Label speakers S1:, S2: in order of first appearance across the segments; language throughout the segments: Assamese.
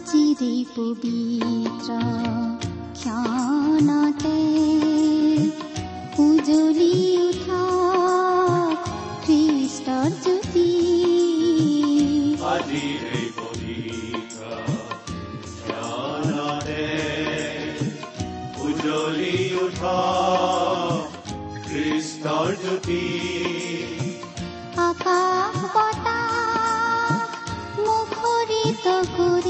S1: আজিৰে পবিত্ৰ ক্ষণতে উজলি উঠা খ্ৰীষ্টৰ জ্যোতি
S2: আজিৰে পবিত্ৰ জ্ঞানতে উজ্বলি উঠা খ্ৰীষ্টৰ জ্যোতি
S1: আকাশ বতাহ মুখৰিত কৰি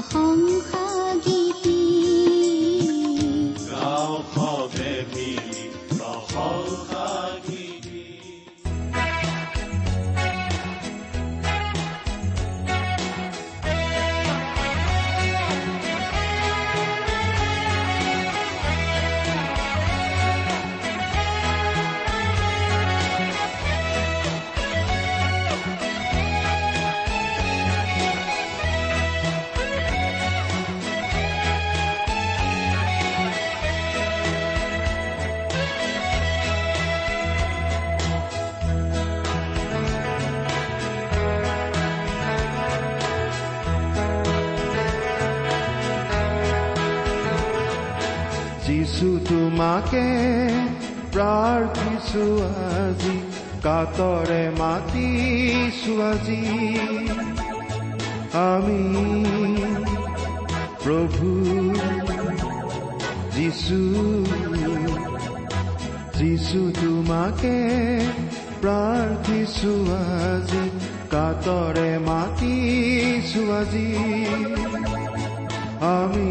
S2: 红海。যিছু
S3: তোমাকে প্ৰাৰ্থিছো আজি কাতৰে মাতিছো আজি। আমি প্ৰভু যিছু যিছু তোমাকে প্ৰাৰ্থিছো আজি কাতৰে মাতিছো আজি। আমি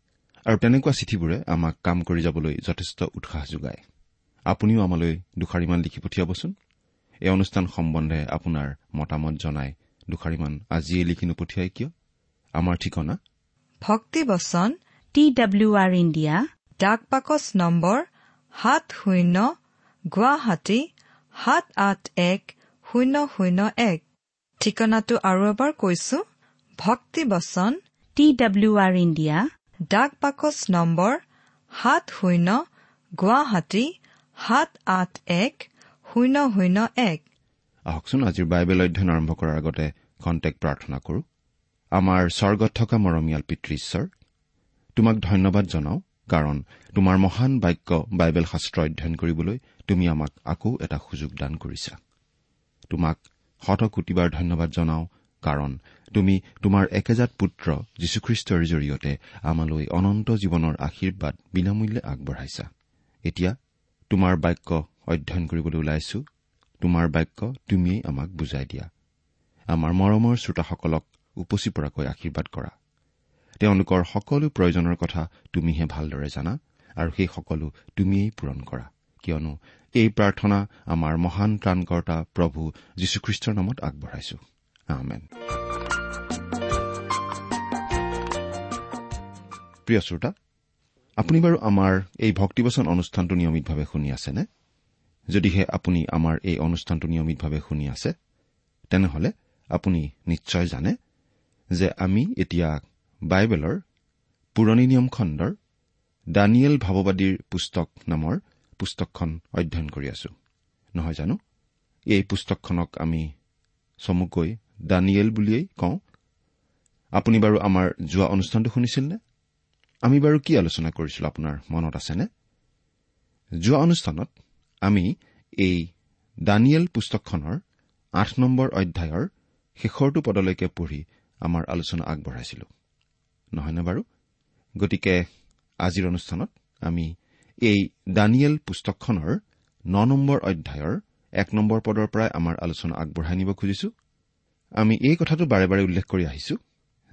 S4: আৰু তেনেকুৱা চিঠিবোৰে আমাক কাম কৰি যাবলৈ যথেষ্ট উৎসাহ যোগায়। আপুনিও আমালৈ দুষাৰিমান লিখি পঠিয়াবচোন। এই অনুষ্ঠান সম্বন্ধে আপোনাৰ মতামত জনাই দুষাৰিমান আজিয়ে লিখি নপঠিয়াই কিয়? আমাৰ ঠিকনা?
S5: ভক্তিবচন টি ডাব্লিউ আৰ ইণ্ডিয়া ডাক পাকচ নম্বৰ সাত শূন্য গুৱাহাটী সাত আঠ এক শূন্য শূন্য এক। ঠিকনাটো আৰু এবাৰ কৈছো ভক্তিবচন
S6: টি ডাব্লিউ আৰ ইণ্ডিয়া
S5: ডাক পাকচ নম্বৰ সাত শূন্য গুৱাহাটী সাত আঠ এক শূন্য শূন্য এক।
S4: আহকচোন আজিৰ বাইবেল অধ্যয়ন আৰম্ভ কৰাৰ আগতে কণ্টেক্ট প্ৰাৰ্থনা কৰো। আমাৰ স্বৰ্গত থকা মৰমীয়াল পিতৃ ঈশ্বৰ তোমাক ধন্যবাদ জনাওঁ কাৰণ তোমাৰ মহান বাক্য বাইবেল শাস্ত্ৰ অধ্যয়ন কৰিবলৈ তুমি আমাক আকৌ এটা সুযোগ দান কৰিছা। তোমাক শতকোটিবাৰ ধন্যবাদ জনাওঁ কাৰণ তুমি তোমাৰ একেজাত পুত্ৰ যীশুখ্ৰীষ্টৰ জৰিয়তে আমালৈ অনন্ত জীৱনৰ আশীৰ্বাদ বিনামূল্যে আগবঢ়াইছা। এতিয়া তোমাৰ বাক্য অধ্যয়ন কৰিবলৈ ওলাইছো। তোমাৰ বাক্য তুমিয়েই আমাক বুজাই দিয়া। আমাৰ মৰমৰ শ্ৰোতাসকলক উপচি পৰাকৈ আশীৰ্বাদ কৰা। তেওঁলোকৰ সকলো প্ৰয়োজনৰ কথা তুমিহে ভালদৰে জানা আৰু সেই সকলো তুমিয়েই পূৰণ কৰা। কিয়নো এই প্ৰাৰ্থনা আমাৰ মহান ত্ৰাণকৰ্তা প্ৰভু যীশুখ্ৰীষ্টৰ নামত আগবঢ়াইছো। আমেন প্ৰিয় শ্ৰোতা আপুনি বাৰু আমাৰ এই ভক্তিবচন অনুষ্ঠানটো নিয়মিতভাৱে শুনি আছেনে? যদিহে আপুনি আমাৰ এই অনুষ্ঠানটো নিয়মিতভাৱে শুনি আছে তেনেহলে আপুনি নিশ্চয় জানে যে আমি এতিয়া বাইবেলৰ পুৰণি নিয়ম খণ্ডৰ দানিয়েল ভাৱবাদীৰ পুস্তক নামৰ পুস্তকখন অধ্যয়ন কৰি আছো। নহয় জানো? এই পুস্তকখনক আমি চমুকৈ দানিয়েল বুলিয়েই কওঁ আপুনি বাৰু আমাৰ যোৱা অনুষ্ঠানটো শুনিছিল নে? আমি বাৰু কি আলোচনা কৰিছিলো আপোনাৰ মনত আছেনে? যোৱা অনুষ্ঠানত আমি এই দানিয়েল পুস্তকখনৰ আঠ নম্বৰ অধ্যায়ৰ শেষৰটো পদলৈকে পঢ়ি আমাৰ আলোচনা আগবঢ়াইছিলো। নহয়নে বাৰু? গতিকে আজিৰ অনুষ্ঠানত আমি এই দানিয়েল পুস্তকখনৰ ন নম্বৰ অধ্যায়ৰ এক নম্বৰ পদৰ পৰাই আমাৰ আলোচনা আগবঢ়াই নিব খুজিছো। আমি এই কথাটো বাৰে বাৰে উল্লেখ কৰি আহিছো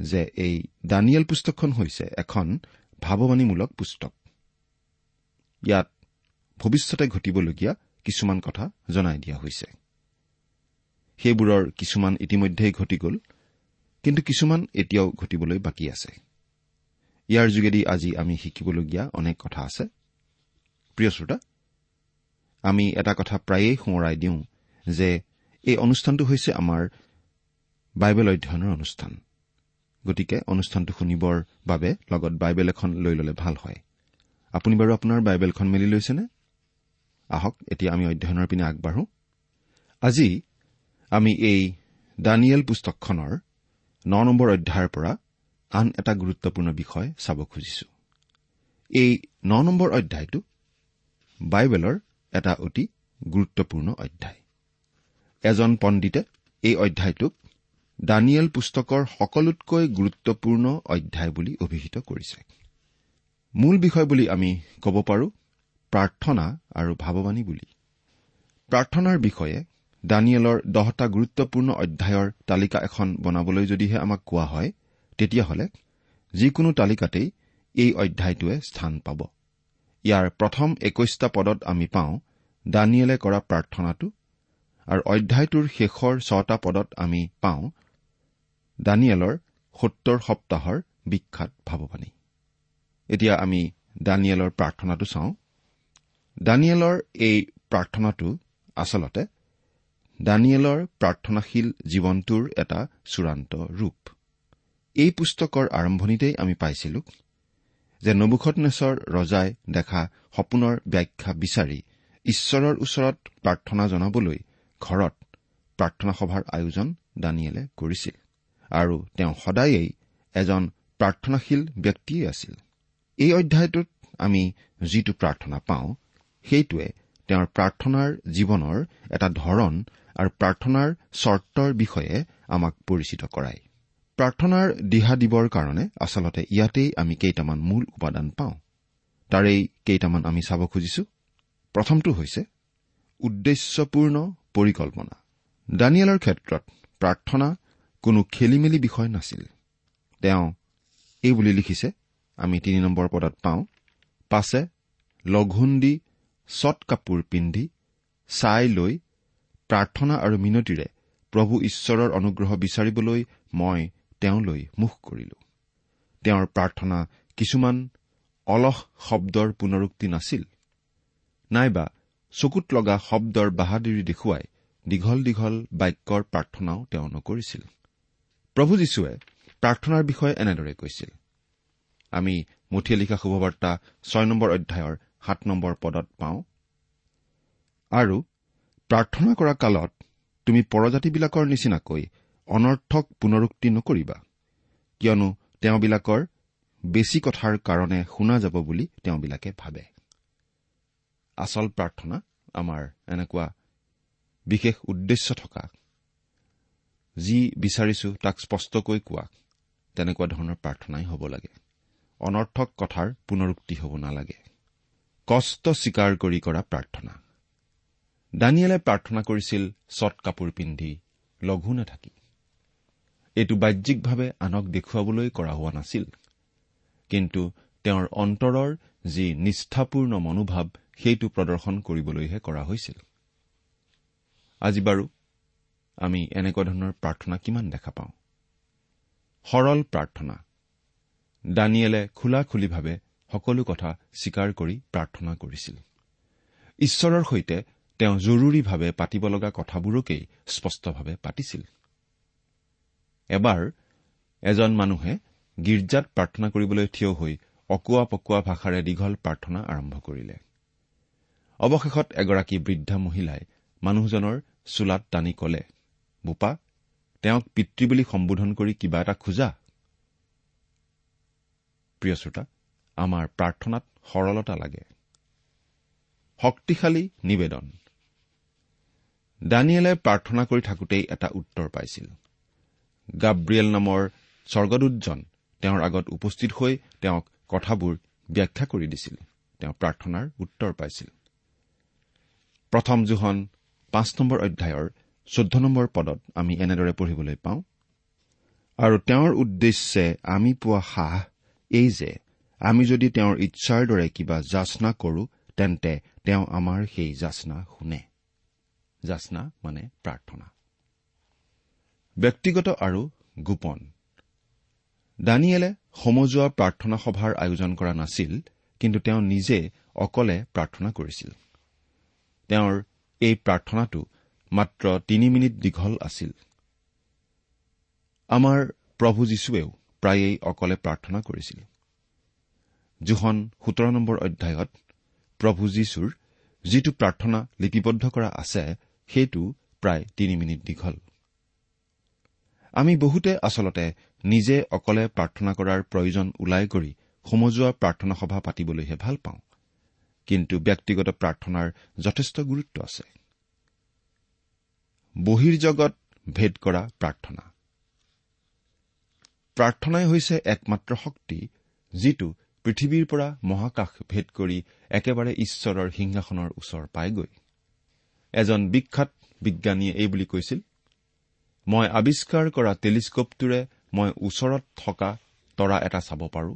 S4: যে এই দানিয়েল পুস্তকখন হৈছে এখন ভাৱবাণীমূলক পুস্তক। ইয়াত ভৱিষ্যতে ঘটিবলগীয়া কিছুমান কথা জনাই দিয়া হৈছে। সেইবোৰৰ কিছুমান ইতিমধ্যেই ঘটি গ'ল কিন্তু কিছুমান এতিয়াও ঘটিবলৈ বাকী আছে। ইয়াৰ যোগেদি আজি আমি শিকিবলগীয়া অনেক কথা আছে। প্ৰিয় শ্ৰোতা আমি এটা কথা প্ৰায়েই সোঁৱৰাই দিওঁ যে এই অনুষ্ঠানটো হৈছে আমাৰ বাইবেল অধ্যয়নৰ অনুষ্ঠান। গতিকে অনুষ্ঠানটো শুনিবৰ বাবে লগত বাইবেল এখন লৈ ললে ভাল হয়। আপুনি বাৰু আপোনাৰ বাইবেলখন মেলি লৈছেনে? আহক এতিয়া আমি অধ্যয়নৰ পিনে আগবাঢ়ো। আজি আমি এই দানিয়েল পুস্তকখনৰ ন নম্বৰ অধ্যায়ৰ পৰা আন এটা গুৰুত্বপূৰ্ণ বিষয় চাব খুজিছো। এই ন নম্বৰ অধ্যায়টো বাইবেলৰ এটা অতি গুৰুত্বপূৰ্ণ অধ্যায়। এজন পণ্ডিতে এই অধ্যায়টোক দানিয়েল পুস্তকৰ সকলোতকৈ গুৰুত্বপূৰ্ণ অধ্যায় বুলি অভিহিত কৰিছে। মূল বিষয় বুলি আমি ক'ব পাৰো প্ৰাৰ্থনা আৰু ভাৱবাণী বুলি। প্ৰাৰ্থনাৰ বিষয়ে দানিয়েলৰ দহটা গুৰুত্বপূৰ্ণ অধ্যায়ৰ তালিকা এখন বনাবলৈ যদিহে আমাক কোৱা হয় তেতিয়াহ'লে যিকোনো তালিকাতেই এই অধ্যায়টোৱে স্থান পাব। ইয়াৰ প্ৰথম একৈশটা পদত আমি পাওঁ দানিয়েলে কৰা প্ৰাৰ্থনাটো আৰু অধ্যায়টোৰ শেষৰ ছটা পদত আমি পাওঁ দানিয়েলৰ সত্তৰ সপ্তাহৰ বিখ্যাত ভাৱবাণী। এতিয়া আমি দানিয়েলৰ প্ৰাৰ্থনাটো চাওঁ। দানিয়েলৰ এই প্ৰাৰ্থনাটো আচলতে দানিয়েলৰ প্ৰাৰ্থনাশীল জীৱনটোৰ এটা চূড়ান্ত ৰূপ। এই পুস্তকৰ আৰম্ভণিতেই আমি পাইছিলো যে নবুখনেশ্বৰ ৰজাই দেখা সপোনৰ ব্যাখ্যা বিচাৰি ঈশ্বৰৰ ওচৰত প্ৰাৰ্থনা জনাবলৈ ঘৰত প্ৰাৰ্থনা সভাৰ আয়োজন দানিয়েলে কৰিছিল। আৰু তেওঁ সদায়েই এজন প্ৰাৰ্থনাশীল ব্যক্তিয়েই আছিল। এই অধ্যায়টোত আমি যিটো প্ৰাৰ্থনা পাওঁ সেইটোৱে তেওঁৰ প্ৰাৰ্থনাৰ জীৱনৰ এটা ধৰণ আৰু প্ৰাৰ্থনাৰ চৰ্তৰ বিষয়ে আমাক পৰিচিত কৰায়। প্ৰাৰ্থনাৰ দিহা দিবৰ কাৰণে আচলতে ইয়াতেই আমি কেইটামান মূল উপাদান পাওঁ। তাৰেই কেইটামান আমি চাব খুজিছো। প্ৰথমটো হৈছে উদ্দেশ্যপূৰ্ণ পৰিকল্পনা। দানিয়েলৰ ক্ষেত্ৰত প্ৰাৰ্থনা কোনো খেলি মেলি বিষয় নাছিল। তেওঁ এই বুলি লিখিছে আমি তিনি নম্বৰ পদত পাওঁ পাছে লঘোণ দি চট কাপোৰ পিন্ধি চাই লৈ প্ৰাৰ্থনা আৰু মিনতিৰে প্ৰভু ঈশ্বৰৰ অনুগ্ৰহ বিচাৰিবলৈ মই তেওঁলৈ মুখ কৰিলো। তেওঁৰ প্ৰাৰ্থনা কিছুমান অলস শব্দৰ পুনৰুক্তি নাছিল। নাইবা চকুত লগা শব্দৰ বাহাদুৰি দেখুৱাই দীঘল দীঘল বাক্যৰ প্ৰাৰ্থনাও তেওঁ নকৰিছিল। প্ৰভু যীশুৱে প্ৰাৰ্থনাৰ বিষয়ে এনেদৰে কৈছিল। আমি মুঠিয়ে লিখা শুভবাৰ্তা ছয় নম্বৰ অধ্যায়ৰ সাত নম্বৰ পদত পাওঁ। আৰু প্ৰাৰ্থনা কৰা কালত তুমি পৰজাতিবিলাকৰ নিচিনাকৈ অনৰ্থক পুনৰুক্তি নকৰিবা কিয়নো তেওঁবিলাকৰ বেছি কথাৰ কাৰণে শুনা যাব বুলি তেওঁবিলাকে ভাবে। আচল প্ৰাৰ্থনা আমাৰ এনেকুৱা বিশেষ উদ্দেশ্য থকা যি বিচাৰিছো তাক স্পষ্টকৈ কোৱা। তেনেকুৱা ধৰণৰ প্ৰাৰ্থনাই হ'ব লাগে। অনৰ্থক কথাৰ পুনৰুক্তি হ'ব নালাগে। কষ্ট স্বীকাৰ কৰি কৰা প্ৰাৰ্থনা। দানিয়েলে প্ৰাৰ্থনা কৰিছিল চট কাপোৰ পিন্ধি লঘু নাথাকি। এইটো বাহ্যিকভাৱে আনক দেখুৱাবলৈ কৰা হোৱা নাছিল। কিন্তু তেওঁৰ অন্তৰৰ যি নিষ্ঠাপূৰ্ণ মনোভাৱ সেইটো প্ৰদৰ্শন কৰিবলৈহে কৰা হৈছিল। আজি বাৰু আমি এনেকুৱা ধৰণৰ প্ৰাৰ্থনা কিমান দেখা পাওঁ? সৰল প্ৰাৰ্থনা। দানিয়েলে খোলা খুলিভাৱে সকলো কথা স্বীকাৰ কৰি প্ৰাৰ্থনা কৰিছিল। ঈশ্বৰৰ সৈতে তেওঁ জৰুৰীভাৱে পাতিব লগা কথাবোৰকেই স্পষ্টভাৱে পাতিছিল। এবাৰ এজন মানুহে গীৰ্জাত প্ৰাৰ্থনা কৰিবলৈ থিয় হৈ অকোৱা পকোৱা ভাষাৰে দীঘল প্ৰাৰ্থনা আৰম্ভ কৰিলে। অৱশেষত এগৰাকী বৃদ্ধা মহিলাই মানুহজনৰ চোলাত টানি কলে। বোপা তেওঁক পিতৃ বুলি সম্বোধন কৰি কিবা এটা খোজা। প্ৰিয় শ্ৰোতা আমাৰ প্ৰাৰ্থনাত সৰলতা লাগে। শক্তিশালী নিবেদন। দানিয়েলে প্ৰাৰ্থনা কৰি থাকোঁতেই এটা উত্তৰ পাইছিল। গাব্ৰিয়েল নামৰ স্বৰ্গদূতজন তেওঁৰ আগত উপস্থিত হৈ তেওঁক কথাবোৰ ব্যাখ্যা কৰি দিছিল। তেওঁ প্ৰাৰ্থনাৰ উত্তৰ পাইছিল। প্ৰথম জোহন পাঁচ নম্বৰ অধ্যায়ৰ চৈধ্য নম্বৰ পদত আমি এনেদৰে পঢ়িবলৈ পাওঁ। আৰু তেওঁৰ উদ্দেশ্যে আমি পোৱা সাহ এই যে আমি যদি তেওঁৰ ইচ্ছাৰ দৰে কিবা যাচনা কৰো তেন্তে তেওঁ আমাৰ সেই যাচনা শুনে। যাচনা মানে প্ৰাৰ্থনা। ব্যক্তিগত আৰু গোপন। দানিয়েলে সমজুৱা প্ৰাৰ্থনা সভাৰ আয়োজন কৰা নাছিল কিন্তু তেওঁ নিজে অকলে প্ৰাৰ্থনা কৰিছিল। তেওঁৰ এই প্ৰাৰ্থনাটো মাত্ৰ তিনি মিনিট দীঘল আছিল। আমাৰ প্ৰভু যীশুৱেও প্ৰায়েই অকলে প্ৰাৰ্থনা কৰিছিল। জোহন সোতৰ নম্বৰ অধ্যায়ত প্ৰভু যীশুৰ যিটো প্ৰাৰ্থনা লিপিবদ্ধ কৰা আছে সেইটো প্ৰায় তিনি মিনিট দীঘল। আমি বহুতে আচলতে নিজে অকলে প্ৰাৰ্থনা কৰাৰ প্ৰয়োজন ওলাই কৰি সমজুৱা প্ৰাৰ্থনা সভা পাতিবলৈহে ভাল পাওঁ। কিন্তু ব্যক্তিগত প্ৰাৰ্থনাৰ যথেষ্ট গুৰুত্ব আছে। বহিৰ্জগত ভেদ কৰা প্ৰাৰ্থনা। প্ৰাৰ্থনাই হৈছে একমাত্ৰ শক্তি যিটো পৃথিৱীৰ পৰা মহাকাশ ভেদ কৰি একেবাৰে ঈশ্বৰৰ সিংহাসনৰ ওচৰ পায়গৈ। এজন বিখ্যাত বিজ্ঞানীয়ে এই বুলি কৈছিল মই আৱিষ্কাৰ কৰা টেলিস্কোপটোৰে মই ওচৰত থকা তৰা এটা চাব পাৰো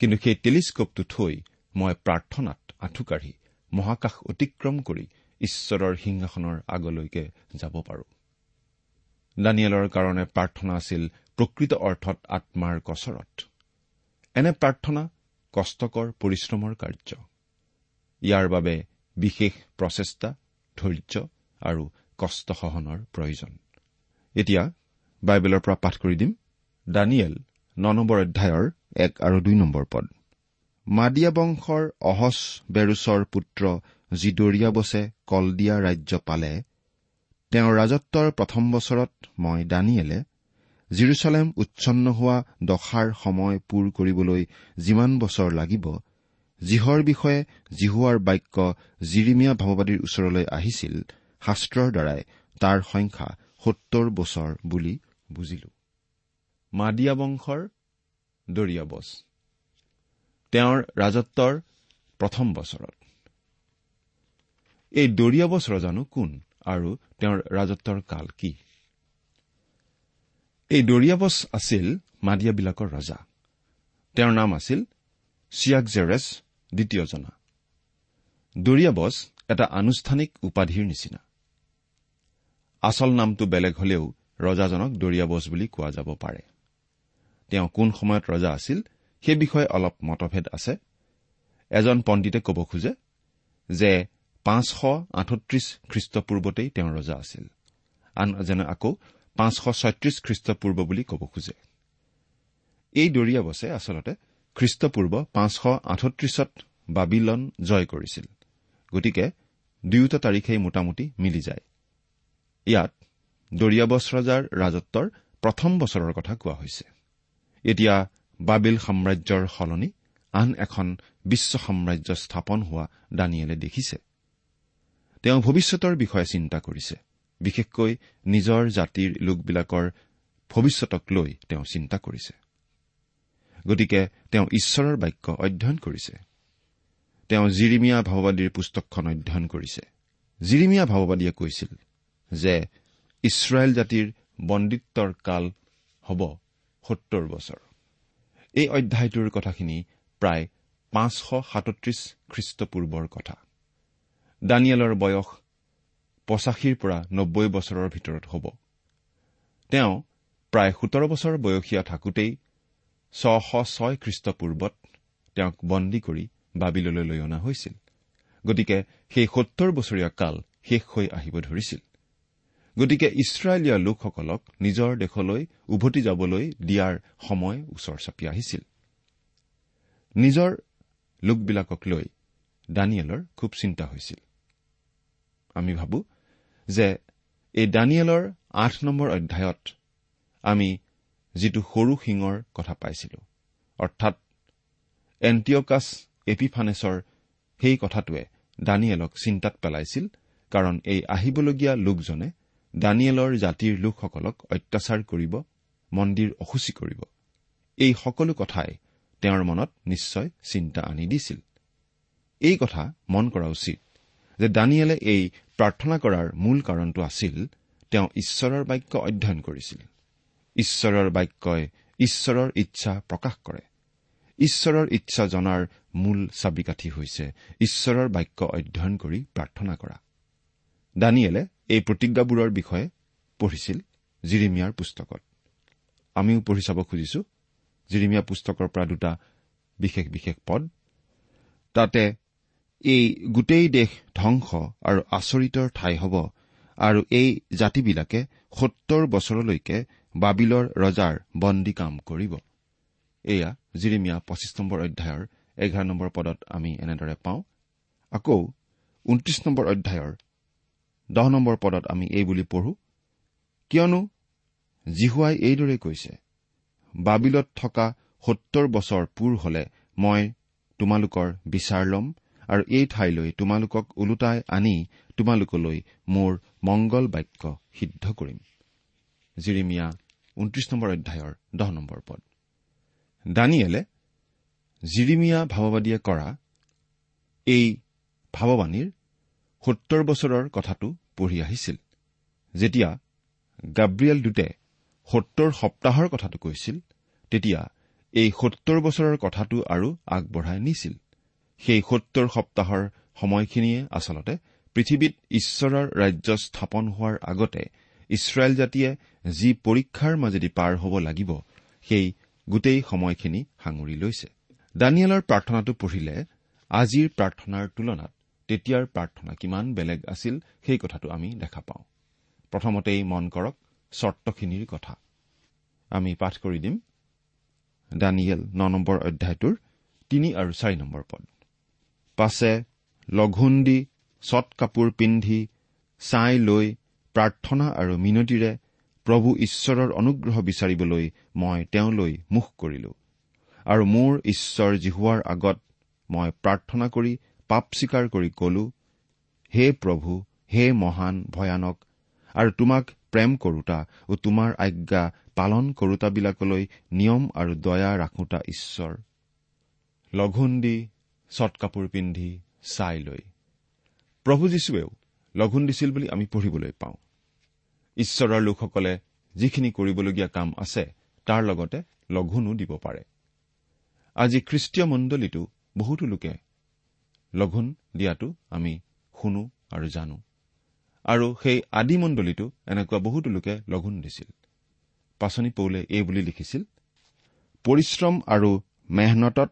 S4: কিন্তু সেই টেলিস্কোপটো থৈ মই প্ৰাৰ্থনাত আঁঠুকাঢ়ি মহাকাশ অতিক্ৰম কৰি ঈশ্বৰৰ সিংহাসনৰ আগলৈকে যাব পাৰো। দানিয়েলৰ কাৰণে প্ৰাৰ্থনা আছিল প্ৰকৃত অৰ্থত আত্মাৰ কচৰত। এনে প্ৰাৰ্থনা কষ্টকৰ পৰিশ্ৰমৰ কাৰ্য। ইয়াৰ বাবে বিশেষ প্ৰচেষ্টা ধৈৰ্য আৰু কষ্টসহনৰ প্ৰয়োজন। এতিয়া বাইবেলৰ পৰা পাঠ কৰি দিম। দানিয়েল ন নম্বৰ অধ্যায়ৰ এক আৰু দুই নম্বৰ পদ। মাদিয়া বংশৰ অহচ বেৰুচৰ পুত্ৰ যি দৰিয়াবছে কলদিয়া ৰাজ্য পালে তেওঁৰ ৰাজত্বৰ প্ৰথম বছৰত মই দানিয়েলে জিৰচালেম উচ্ছন্ন হোৱা দশাৰ সময় পূৰ কৰিবলৈ যিমান বছৰ লাগিব যিহৰ বিষয়ে জিহুৱাৰ বাক্য জিৰিমীয়া ভাৱবাদীৰ ওচৰলৈ আহিছিল শাস্ত্ৰৰ দ্বাৰাই তাৰ সংখ্যা সত্তৰ বছৰ বুলি বুজিলো। মাদিয়া বংশৰ দৰিয়াবছ তেওঁৰ ৰাজত্বৰ প্ৰথম বছৰত। এই দৰিয়াবছ ৰজানো কোন আৰু তেওঁৰ ৰাজত্বৰ কাল কি? এই দৰিয়াবছ আছিল মাদিয়াবিলাকৰ ৰজা। তেওঁৰ নাম আছিল চিয়াকজেৰেছ দ্বিতীয়জনা। দৰিয়াবছ এটা আনুষ্ঠানিক উপাধিৰ নিচিনা। আচল নামটো বেলেগ হলেও ৰজাজনক দৰিয়াবছ বুলি কোৱা যাব পাৰে। তেওঁ কোন সময়ত ৰজা আছিল সেই বিষয়ে অলপ মতভেদ আছে। এজন পণ্ডিতে ক'ব খোজে যে পাঁচশ আঠত্ৰিশ খ্ৰীষ্টপূৰ্বতেই তেওঁ ৰজা আছিল। আন এজনে আকৌ পাঁচশ ছয়ত্ৰিশ খ্ৰীষ্টপূৰ্ব বুলি ক'ব খোজে। এই দৰিয়াবছে আচলতে খ্ৰীষ্টপূৰ্ব পাঁচশ আঠত্ৰিশত বাবিলন জয় কৰিছিল। গতিকে দুয়োটা তাৰিখেই মোটামুটি মিলি যায়। ইয়াত দৰিয়াবছ ৰজাৰ ৰাজত্বৰ প্ৰথম বছৰৰ কথা কোৱা হৈছে। এতিয়া বাবিল সাম্ৰাজ্যৰ সলনি আন এখন বিশ্ব সাম্ৰাজ্য স্থাপন হোৱা দানিয়েলে দেখিছে। তেওঁ ভৱিষ্যতৰ বিষয়ে চিন্তা কৰিছে বিশেষকৈ নিজৰ জাতিৰ লোকবিলাকৰ ভৱিষ্যতক লৈ তেওঁ চিন্তা কৰিছে। গতিকে তেওঁ ঈশ্বৰৰ বাক্য অধ্যয়ন কৰিছে। তেওঁ জিৰিমীয়া ভাৱবাদীৰ পুস্তকখন অধ্যয়ন কৰিছে। জিৰিমীয়া ভাৱবাদীয়ে কৈছিল যে ইছৰাইল জাতিৰ বন্দিত্বৰ কাল হ'ব সত্তৰ বছৰ। এই অধ্যায়টোৰ কথাখিনি প্ৰায় পাঁচশ সাতত্ৰিশ খ্ৰীষ্টপূৰ্বৰ কথা। দানিয়েলৰ বয়স পঁচাশীৰ পৰা নব্বৈ বছৰৰ ভিতৰত হ'ব। তেওঁ প্ৰায় সোতৰ বছৰ বয়সীয়া থাকোঁতেই ছশ ছয় খ্ৰীষ্টপূৰ্বত তেওঁক বন্দী কৰি বাবিললৈ লৈ অনা হৈছিল। গতিকে সেই সত্তৰ বছৰীয়া কাল শেষ হৈ আহিব ধৰিছিল। গতিকে ইছৰাইলীয়া লোকসকলক নিজৰ দেশলৈ উভতি যাবলৈ দিয়াৰ সময় ওচৰ চাপি আহিছিল। নিজৰ লোকবিলাকক লৈ দানিয়েলৰ খুব চিন্তা হৈছিল। আমি ভাবো যে এই দানিয়েলৰ আঠ নম্বৰ অধ্যায়ত আমি যিটো সৰু শিঙৰ কথা পাইছিলো অৰ্থাৎ এণ্টিঅকাছ এপিফানেছৰ সেই কথাটোৱে দানিয়েলক চিন্তাত পেলাইছিল কাৰণ এই আহিবলগীয়া লোকজনে দানিয়েলৰ জাতিৰ লোকসকলক অত্যাচাৰ কৰিব মন্দিৰ অসুচী কৰিব। এই সকলো কথাই তেওঁৰ মনত নিশ্চয় চিন্তা আনি দিছিল। এই কথা মন কৰা উচিত যে দানিয়েলে এই প্ৰাৰ্থনা কৰাৰ মূল কাৰণটো আছিল তেওঁ ঈশ্বৰৰ বাক্য অধ্যয়ন কৰিছিল। ঈশ্বৰৰ বাক্যই ঈশ্বৰৰ ইচ্ছা প্ৰকাশ কৰে। ঈশ্বৰৰ ইচ্ছা জনাৰ মূল চাবিকাঠি হৈছে ঈশ্বৰৰ বাক্য অধ্যয়ন কৰি প্ৰাৰ্থনা কৰা। দানিয়েলে এই প্ৰতিজ্ঞাবোৰৰ বিষয়ে পঢ়িছিল জিৰিমিয়াৰ পুস্তকত। আমিও পঢ়ি চাব খুজিছো। জিৰিমিয়া পুস্তকৰ পৰা দুটা বিশেষ বিশেষ পদ। তাতে এই গোটেই দেশ ধ্বংস আৰু আচৰিতৰ ঠাই হ'ব আৰু এই জাতিবিলাকে সত্তৰ বছৰলৈকে বাবিলৰ ৰজাৰ বন্দী কাম কৰিব। এয়া জিৰিমিয়া পঁচিছ নম্বৰ অধ্যায়ৰ এঘাৰ নম্বৰ পদত আমি এনেদৰে পাওঁ। আকৌ ঊনত্ৰিশ নম্বৰ অধ্যায়ৰ দহ নম্বৰ পদত আমি এই বুলি পঢ়ো কিয়নো জিহুৱাই এইদৰে কৈছে বাবিলত থকা সত্তৰ বছৰ পূৰ হলে মই তোমালোকৰ বিচাৰ ল'ম আৰু এই ঠাইলৈ তোমালোকক ওলোটাই আনি তোমালোকলৈ মোৰ মংগল বাক্য সিদ্ধ কৰিম। জিৰিমিয়া ঊনত্ৰিশ নম্বৰ অধ্যায়ৰ দহ নম্বৰ পদ। দানিয়েলে জিৰিমিয়া ভাৱবাদীয়ে কৰা এই ভাৱবাণীৰ সত্তৰ বছৰৰ কথাটো পঢ়ি আহিছিল। যেতিয়া গাব্ৰিয়েল দূতে সত্তৰ সপ্তাহৰ কথাটো কৈছিল তেতিয়া এই সত্তৰ বছৰৰ কথাটো আৰু আগবঢ়াই নিছিল। সেই সত্তৰ সপ্তাহৰ সময়খিনিয়ে আচলতে পৃথিৱীত ঈশ্বৰৰ ৰাজ্য স্থাপন হোৱাৰ আগতে ইছৰাইল জাতিয়ে যি পৰীক্ষাৰ মাজেদি পাৰ হ'ব লাগিব সেই গোটেই সময়খিনি সাঙুৰি লৈছে। দানিয়েলৰ প্ৰাৰ্থনাটো পঢ়িলে আজিৰ প্ৰাৰ্থনাৰ তুলনাত তেতিয়াৰ প্ৰাৰ্থনা কিমান বেলেগ আছিল সেই কথাটো আমি দেখা পাওঁ। প্ৰথমতেই মন কৰক চৰ্তখিনিৰ কথা। আমি পাঠ কৰি দিম। দানিয়েল ন নম্বৰ অধ্যায়টোৰ তিনি আৰু চাৰি নম্বৰ পদ। পাছে লঘোণ দি চট কাপোৰ পিন্ধি ছাই লৈ প্ৰাৰ্থনা আৰু মিনতিৰে প্ৰভু ঈশ্বৰৰ অনুগ্ৰহ বিচাৰিবলৈ মই তেওঁলৈ মুখ কৰিলো। আৰু মোৰ ঈশ্বৰ জিহুৱাৰ আগত মই প্ৰাৰ্থনা কৰি পাপ স্বীকাৰ কৰি কলো হে প্ৰভু হে মহান ভয়ানক আৰু তোমাক প্ৰেম কৰোতা ও তোমাৰ আজ্ঞা পালন কৰোতাবিলাকলৈ নিয়ম আৰু দয়া ৰাখোতা ঈশ্বৰ। লঘোণ দি চট কাপোৰ পিন্ধি চাই লৈ। প্ৰভু যীশুৱেও লঘোণ দিছিল বুলি আমি পঢ়িবলৈ পাওঁ। ঈশ্বৰৰ লোকসকলে যিখিনি কৰিবলগীয়া কাম আছে তাৰ লগতে লঘোণো দিব পাৰে। আজি খ্ৰীষ্টীয় মণ্ডলীতো বহুতো লোকে লঘোণ দিয়াটো আমি শুনো আৰু জানো। আৰু সেই আদি মণ্ডলীতো এনেকুৱা বহুতো লোকে লঘোণ দিছিল। পাচনি পৌলে এই বুলি লিখিছিল পৰিশ্ৰম আৰু মেহনতত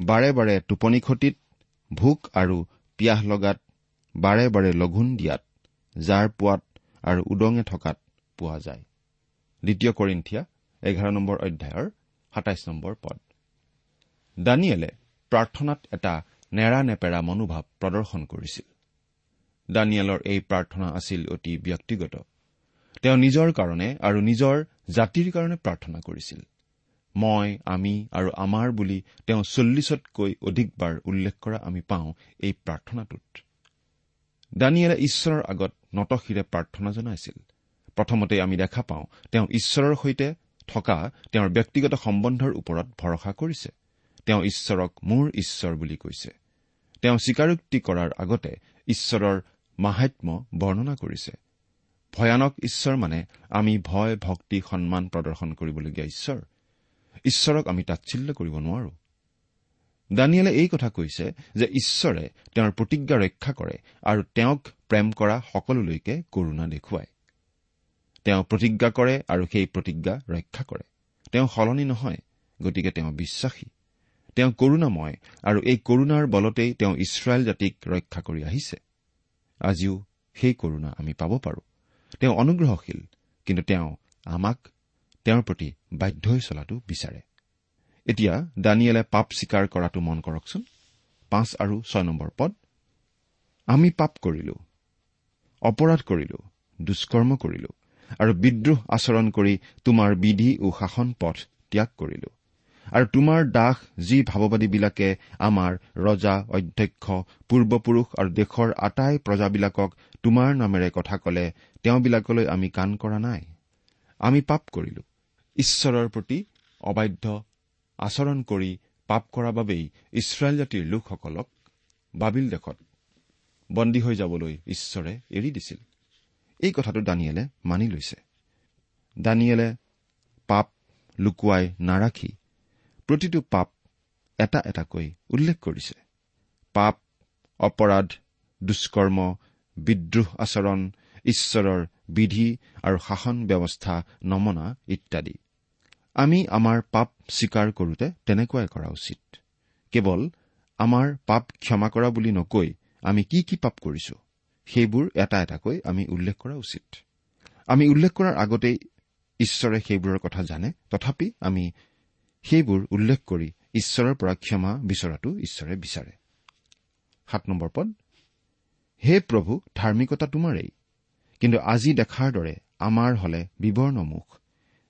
S4: বাৰে বাৰে টোপনি খতিত ভোক আৰু পিয়াহ লগাত বাৰে বাৰে লঘোণ দিয়াত জাৰ পোৱাত আৰু উদঙে থকাত পোৱা যায়। দ্বিতীয় কৰিন্ঠিয়া এঘাৰ নম্বৰ অধ্যায়ৰ সাতাইছ নম্বৰ পদ। দানিয়েলে প্ৰাৰ্থনাত এটা নেৰা নেপেৰা মনোভাৱ প্ৰদৰ্শন কৰিছিল। দানিয়েলৰ এই প্ৰাৰ্থনা আছিল অতি ব্যক্তিগত। তেওঁ নিজৰ কাৰণে আৰু নিজৰ জাতিৰ কাৰণে প্ৰাৰ্থনা কৰিছিল। মই আমি আৰু আমাৰ বুলি তেওঁ চল্লিছতকৈ অধিকবাৰ উল্লেখ কৰা আমি পাওঁ এই প্ৰাৰ্থনাটোত। দানিয়েলে ঈশ্বৰৰ আগত নতশিৰে প্ৰাৰ্থনা জনাইছিল। প্ৰথমতে আমি দেখা পাওঁ তেওঁ ঈশ্বৰৰ সৈতে থকা তেওঁৰ ব্যক্তিগত সম্বন্ধৰ ওপৰত ভৰসা কৰিছে। তেওঁ ঈশ্বৰক মোৰ ঈশ্বৰ বুলি কৈছে। তেওঁ স্বীকাৰোক্তি কৰাৰ আগতে ঈশ্বৰৰ মাহাত্ম বৰ্ণনা কৰিছে। ভয়ানক ঈশ্বৰ মানে আমি ভয় ভক্তি সন্মান প্ৰদৰ্শন কৰিবলগীয়া ঈশ্বৰ। ঈশ্বৰক আমি তাচ্ছিল্য কৰিব নোৱাৰো। দানিয়েলে এই কথা কৈছে যে ঈশ্বৰে তেওঁৰ প্ৰতিজ্ঞা ৰক্ষা কৰে আৰু তেওঁক প্ৰেম কৰা সকলোলৈকে কৰুণা দেখুৱায়। তেওঁ প্ৰতিজ্ঞা কৰে আৰু সেই প্ৰতিজ্ঞা ৰক্ষা কৰে। তেওঁ সলনি নহয় গতিকে তেওঁ বিশ্বাসী। তেওঁ কৰুণাময় আৰু এই কৰুণাৰ বলতেই তেওঁ ইছৰাইল জাতিক ৰক্ষা কৰি আহিছে। আজিও সেই কৰুণা আমি পাব পাৰোঁ। তেওঁ অনুগ্ৰহশীল কিন্তু তেওঁ আমাক তেওঁৰ প্ৰতি বাধ্য হৈ চলাটো বিচাৰে। এতিয়া দানিয়েলে পাপ স্বীকাৰ কৰাটো মন কৰকচোন। পাঁচ আৰু ছয় নম্বৰ পদ। আমি পাপ কৰিলো অপৰাধ কৰিলো দুষ্কৰ্ম কৰিলো আৰু বিদ্ৰোহ আচৰণ কৰি তোমাৰ বিধি ও শাসন পথ ত্যাগ কৰিলো। আৰু তোমাৰ দাস যি ভাৱবাদীবিলাকে আমাৰ ৰজা অধ্যক্ষ পূৰ্বপুৰুষ আৰু দেশৰ আটাই প্ৰজাবিলাকক তোমাৰ নামেৰে কথা কলে তেওঁবিলাকলৈ আমি কাণ কৰা নাই। আমি পাপ কৰিলো ঈশ্বৰৰ প্ৰতি অবাধ্য আচৰণ কৰি পাপ কৰাৰ বাবেই ইছৰাইল জাতিৰ লোকসকলক বাবিল দেশত বন্দী হৈ যাবলৈ ঈশ্বৰে এৰি দিছিল। এই কথাটো দানিয়েলে মানি লৈছে। দানিয়েলে পাপ লুকুৱাই নাৰাখি প্ৰতিটো পাপ এটা এটাকৈ উল্লেখ কৰিছে। পাপ অপৰাধ দুষ্কৰ্ম বিদ্ৰোহ আচৰণ ঈশ্বৰৰ বিধি আৰু শাসন ব্যৱস্থা নমনা ইত্যাদি। আমি আমাৰ পাপ স্বীকাৰ কৰোতে তেনেকুৱাই কৰা উচিত। কেৱল আমাৰ পাপ ক্ষমা কৰা বুলি নকৈ আমি কি কি পাপ কৰিছো সেইবোৰ এটা এটাকৈ আমি উল্লেখ কৰা উচিত। আমি উল্লেখ কৰাৰ আগতেই ঈশ্বৰে সেইবোৰৰ কথা জানে তথাপি আমি সেইবোৰ উল্লেখ কৰি ঈশ্বৰৰ পৰা ক্ষমা বিচৰাটো ঈশ্বৰে বিচাৰে। সাত নম্বৰ পদ হে প্ৰভু ধাৰ্মিকতা তোমাৰেই। কিন্তু আজি দেখাৰ দৰে আমাৰ হলে বিৱৰ্ণমুখ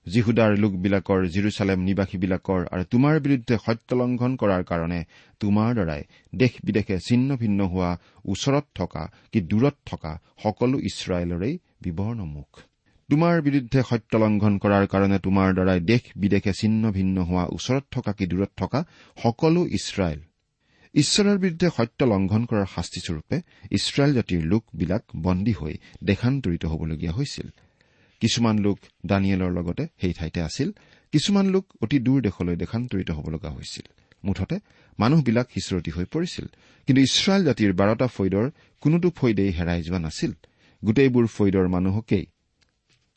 S4: যীহুদাৰ লোকবিলাকৰ জিৰচালেম নিবাসীবিলাকৰ আৰু তোমাৰ বিৰুদ্ধে সত্যলংঘন কৰাৰ কাৰণে তোমাৰ দ্বাৰাই দেশ বিদেশে ছিন্ন ভিন্ন হোৱা ওচৰত থকা কি দূৰত থকা সকলো ইছৰাইলৰেই বিৱৰ্ণমুখ তোমাৰ বিৰুদ্ধে সত্যলংঘন কৰাৰ কাৰণে তোমাৰ দ্বাৰাই দেশ বিদেশে ছিন্ন ভিন্ন হোৱা ওচৰত থকা কি দূৰত থকা সকলো ইছৰাইল। ঈশ্বৰৰ বিৰুদ্ধে সত্য লংঘন কৰাৰ শাস্তিস্বৰূপে ইছৰাইল জাতিৰ লোকবিলাক বন্দী হৈ দেশান্তৰিত হবলগীয়া হৈছিল। কিছুমান লোক দানিয়েলৰ লগতে সেই ঠাইতে আছিল। কিছুমান লোক অতি দূৰ দেশলৈ দেশান্তৰিত হ'ব লগা হৈছিল। মুঠতে মানুহবিলাক সিঁচৰতি হৈ পৰিছিল। কিন্তু ইছৰাইল জাতিৰ বাৰটা ফৈদৰ কোনোটো ফৈদেই হেৰাই যোৱা নাছিল। গোটেইবোৰ ফৈদৰ মানুহকেই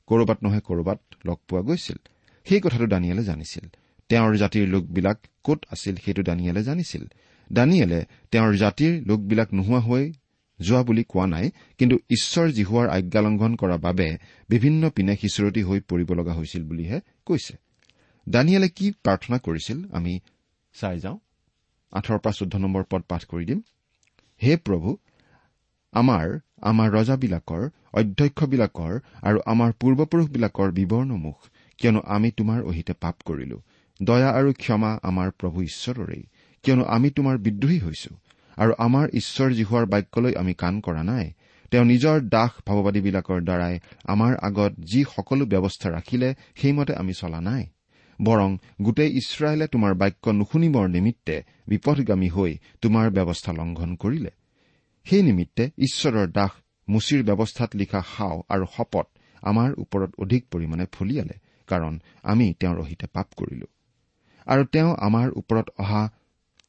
S4: কৰবাত নহয় কৰবাত লগ পোৱা গৈছিল। সেই কথাটো দানিয়েলে জানিছিল। তেওঁৰ জাতিৰ লোকবিলাক কত আছিল সেইটো দানিয়েলে জানিছিল। দানিয়েলে তেওঁৰ জাতিৰ লোকবিলাক নোহোৱা হৈ যোৱা বুলি কোৱা নাই কিন্তু ঈশ্বৰ জিহুৱাৰ আজ্ঞালংঘন কৰাৰ বাবে বিভিন্ন পিনে সিঁচৰতি হৈ পৰিব লগা হৈছিল বুলিহে কৈছে। দানিয়েলে কি প্ৰাৰ্থনা কৰিছিল আমি চাই যাওঁ। আঠৰ পৰা চৈধ্য নম্বৰ পদ পাঠ কৰি দিম। হে প্ৰভু আমাৰ আমাৰ ৰজাবিলাকৰ অধ্যক্ষবিলাকৰ আৰু আমাৰ পূৰ্বপুৰুষবিলাকৰ বিৱৰ্ণমুখ কিয়নো আমি তোমাৰ অহিতে পাপ কৰিলো। দয়া আৰু ক্ষমা আমাৰ প্ৰভু ঈশ্বৰৰেই কিয়নো আমি তোমাৰ বিদ্ৰোহী হৈছো। আৰু আমাৰ ঈশ্বৰ জীহুৱাৰ বাক্যলৈ আমি কাণ কৰা নাই। তেওঁ নিজৰ দাস ভাৱবাদীবিলাকৰ দ্বাৰাই আমাৰ আগত যি সকলো ব্যৱস্থা ৰাখিলে সেইমতে আমি চলা নাই। বৰং গোটেই ইছৰাইলে তোমাৰ বাক্য নুশুনিবৰ নিমিত্তে বিপদগামী হৈ তোমাৰ ব্যৱস্থা লংঘন কৰিলে। সেই নিমিত্তে ঈশ্বৰৰ দাস মুচিৰ ব্যৱস্থাত লিখা সাও আৰু শপত আমাৰ ওপৰত অধিক পৰিমাণে ফলিয়ালে কাৰণ আমি তেওঁৰ অহিতে পাপ কৰিলো। আৰু তেওঁ আমাৰ ওপৰত অহা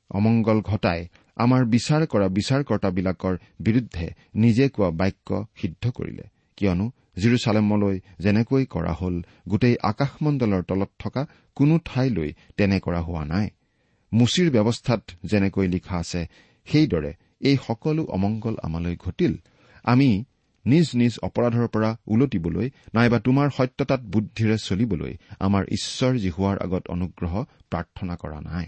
S4: অমংগল ঘটাই আমাৰ বিচাৰ কৰা বিচাৰকৰ্তাবিলাকৰ বিৰুদ্ধে নিজে কোৱা বাক্য সিদ্ধ কৰিলে। কিয়নো জিৰচালেমলৈ যেনেকৈ কৰা হল গোটেই আকাশমণ্ডলৰ তলত থকা কোনো ঠাইলৈ তেনে কৰা হোৱা নাই। মুচিৰ ব্যৱস্থাত যেনেকৈ লিখা আছে সেইদৰে এই সকলো অমংগল আমালৈ ঘটিল। আমি নিজ নিজ অপৰাধৰ পৰা ওলটিবলৈ নাইবা তোমাৰ সত্যতাত বুদ্ধিৰে চলিবলৈ আমাৰ ঈশ্বৰ জিহুৱাৰ আগত অনুগ্ৰহ প্ৰাৰ্থনা কৰা নাই।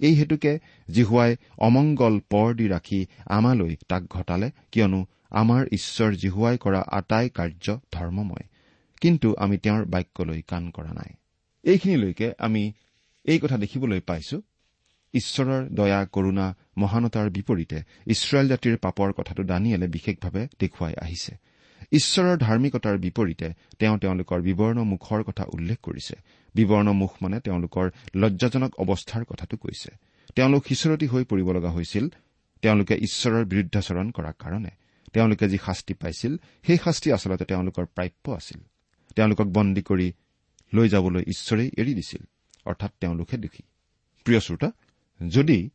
S4: এই হেতুকে জিহুৱাই অমংগল পৰ দি ৰাখি আমালৈ তাক ঘটালে কিয়নো আমাৰ ঈশ্বৰ জিহুৱাই কৰা আটাই কাৰ্য ধৰ্মময়। কিন্তু আমি তেওঁৰ বাক্যলৈ কাণ কৰা নাই। এইখিনিলৈকে আমি এই কথা দেখিবলৈ পাইছো। ঈশ্বৰৰ দয়া কৰুণা মহানতাৰ বিপৰীতে ইছৰাইল জাতিৰ পাপৰ কথাটো দানিয়েলে বিশেষভাৱে দেখুৱাই আহিছে। ঈশ্বৰৰ ধাৰ্মিকতাৰ বিপৰীতে তেওঁ তেওঁলোকৰ বিৱৰ্ণ মুখৰ কথা উল্লেখ কৰিছে। বিৱৰ্ণ মুখ মানে তেওঁলোকৰ লজ্জাজনক অৱস্থাৰ কথাটো কৈছে। তেওঁলোক সিঁচৰতি হৈ পৰিব লগা হৈছিল। তেওঁলোকে ঈশ্বৰৰ বিৰুদ্ধাচৰণ কৰাৰ কাৰণে। তেওঁলোকে যি শাস্তি পাইছিল সেই শাস্তি আচলতে তেওঁলোকৰ প্ৰাপ্য আছিল। তেওঁলোকক বন্দী কৰি লৈ যাবলৈ ঈশ্বৰেই এৰি দিছিল। অৰ্থাৎ তেওঁলোকহে দোষী প্ৰিয় শ্ৰোতা যদি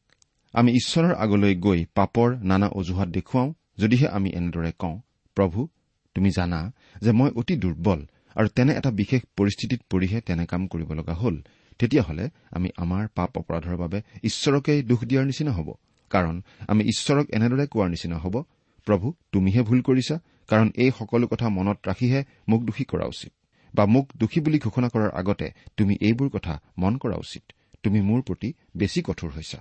S4: আমি ঈশ্বৰৰ আগলৈ গৈ পাপৰ নানা অজুহাত দেখুৱাওঁ যদিহে আমি এনেদৰে কওঁ প্ৰভু তুমি জানা যে মই অতি দুৰ্বল আৰু তেনে এটা বিশেষ পৰিস্থিতিত পৰিহে তেনে কাম কৰিব লগা হ'ল। তেতিয়াহ'লে আমি আমাৰ পাপ অপৰাধৰ বাবে ঈশ্বৰকেই দোষ দিয়াৰ নিচিনা হ'ব। কাৰণ আমি ঈশ্বৰক এনেদৰে কোৱাৰ নিচিনা হ'ব প্ৰভু তুমিহে ভুল কৰিছা কাৰণ এই সকলো কথা মনত ৰাখিহে মোক দোষী কৰা উচিত। বা মোক দোষী বুলি ঘোষণা কৰাৰ আগতে তুমি এইবোৰ কথা মন কৰা উচিত। তুমি মোৰ প্ৰতি বেছি কঠোৰ হৈছা।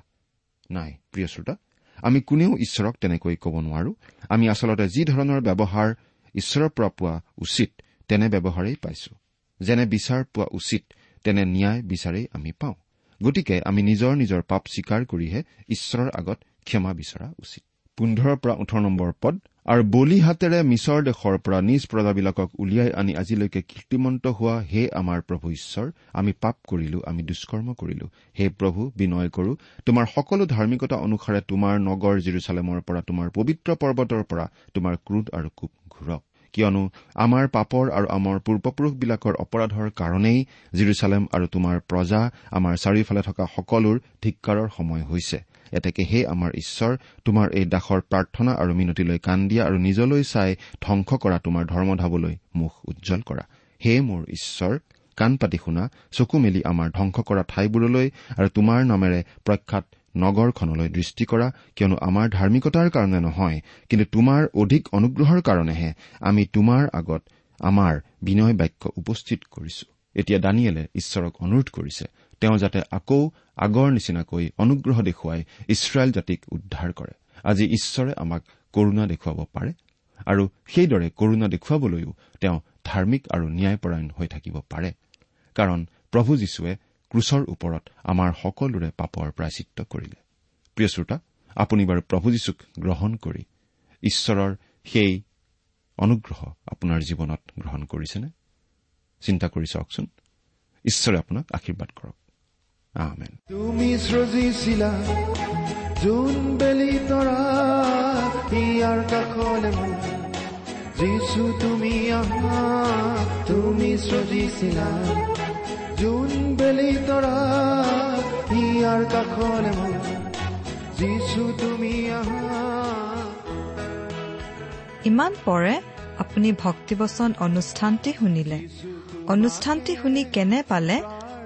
S4: নাই প্ৰিয় শ্ৰোতা আমি কোনেও ঈশ্বৰক তেনেকৈ ক'ব নোৱাৰো। আমি আচলতে যি ধৰণৰ ব্যৱহাৰ ঈশ্বৰৰ পৰা পোৱা উচিত তেনে ব্যৱহাৰেই পাইছো। যেনে বিচাৰ পোৱা উচিত তেনে ন্যায় বিচাৰেই আমি পাওঁ। গতিকে আমি নিজৰ নিজৰ পাপ স্বীকাৰ কৰিহে ঈশ্বৰৰ আগত ক্ষমা বিচৰা উচিত। পোন্ধৰৰ পৰা ওঠৰ নম্বৰ পদ আৰু বলি হাতেৰে মিছৰ দেশৰ পৰা নিজ প্ৰজাবিলাকক উলিয়াই আনি আজিলৈকে কীৰ্তিমন্ত হোৱা হে আমাৰ প্ৰভু ঈশ্বৰ। আমি পাপ কৰিলো আমি দুষ্কৰ্ম কৰিলো। হে প্ৰভু বিনয় কৰো তোমাৰ সকলো ধাৰ্মিকতা অনুসাৰে তোমাৰ নগৰ জিৰচালেমৰ পৰা তোমাৰ পবিত্ৰ পৰ্বতৰ পৰা তোমাৰ ক্ৰোধ আৰু কোপ ঘূৰক। কিয়নো আমাৰ পাপৰ আৰু আমাৰ পূৰ্বপুৰুষবিলাকৰ অপৰাধৰ কাৰণেই জিৰচালেম আৰু তোমাৰ প্ৰজা আমাৰ চাৰিওফালে থকা সকলোৰ ধিক্কাৰৰ সময় হৈছে। এতেকে হে আমাৰ ঈশ্বৰ তোমাৰ এই দাসৰ প্ৰাৰ্থনা আৰু মিনতিলৈ কাণ দিয়া আৰু নিজলৈ চাই ধ্বংস কৰা তোমাৰ ধৰ্মধাবলৈ মুখ উজ্জ্বল কৰা। হে মোৰ ঈশ্বৰ কাণ পাতি শুনা চকু মেলি আমাৰ ধ্বংস কৰা ঠাইবোৰলৈ আৰু তোমাৰ নামেৰে প্ৰখ্যাত নগৰখনলৈ দৃষ্টি কৰা কিয়নো আমাৰ ধাৰ্মিকতাৰ কাৰণে নহয় কিন্তু তোমাৰ অধিক অনুগ্ৰহৰ কাৰণেহে আমি তোমাৰ আগত আমাৰ বিনয় বাক্য উপস্থিত কৰিছো। এতিয়া দানিয়েলে ঈশ্বৰক অনুৰোধ কৰিছে তেওঁ যাতে আকৌ আগৰ নিচিনাকৈ অনুগ্ৰহ দেখুৱাই ইছৰাইল জাতিক উদ্ধাৰ কৰে। আজি ঈশ্বৰে আমাক কৰুণা দেখুৱাব পাৰে আৰু সেইদৰে কৰুণা দেখুৱাবলৈও তেওঁ ধাৰ্মিক আৰু ন্যায়পৰায়ণ হৈ থাকিব পাৰে। কাৰণ প্ৰভু যীশুৱে ক্ৰুচৰ ওপৰত আমাৰ সকলোৰে পাপৰ প্ৰায়চিত্ৰ কৰিলে। প্ৰিয় শ্ৰোতা আপুনি বাৰু প্ৰভু যীশুক গ্ৰহণ কৰি ঈশ্বৰৰ সেই অনুগ্ৰহ আপোনাৰ জীৱনত গ্ৰহণ কৰিছেনে? চিন্তা কৰি চাওকচোন। ঈশ্বৰে আপোনাক আশীৰ্বাদ কৰক। আমেন
S3: তুমি সৃজিছিলা যোন বেলি তৰা ইয়াৰ কাষলে যিছু তুমি আহা তুমি সৃজিছিলা যোন বেলি তৰা ইয়াৰ কাষলে যিছু তুমি আহা।
S5: ইমান পৰে আপুনি ভক্তিবচন অনুষ্ঠানটি শুনিলে। অনুষ্ঠানটি শুনি কেনে পালে?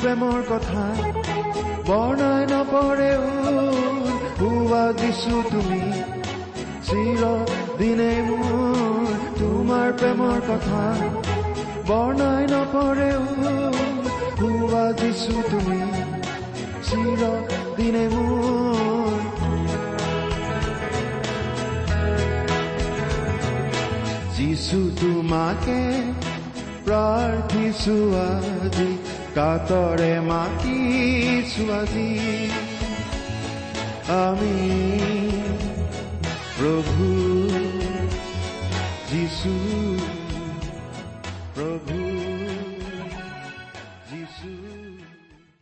S3: প্ৰেমৰ কথা। বৰ্ণাই নপৰেও হোৱা দিছো তুমি। চিৰ দিনে মোৰ তোমাৰ প্ৰেমৰ কথা। বৰ্ণাই নপৰেও হোৱা দিছো তুমি। চিৰ দিনে মোৰ যিছু তোমাকে
S4: প্ৰাৰ্থিছো আজি কাতৰে মাতিছো আজি আমি প্ৰভু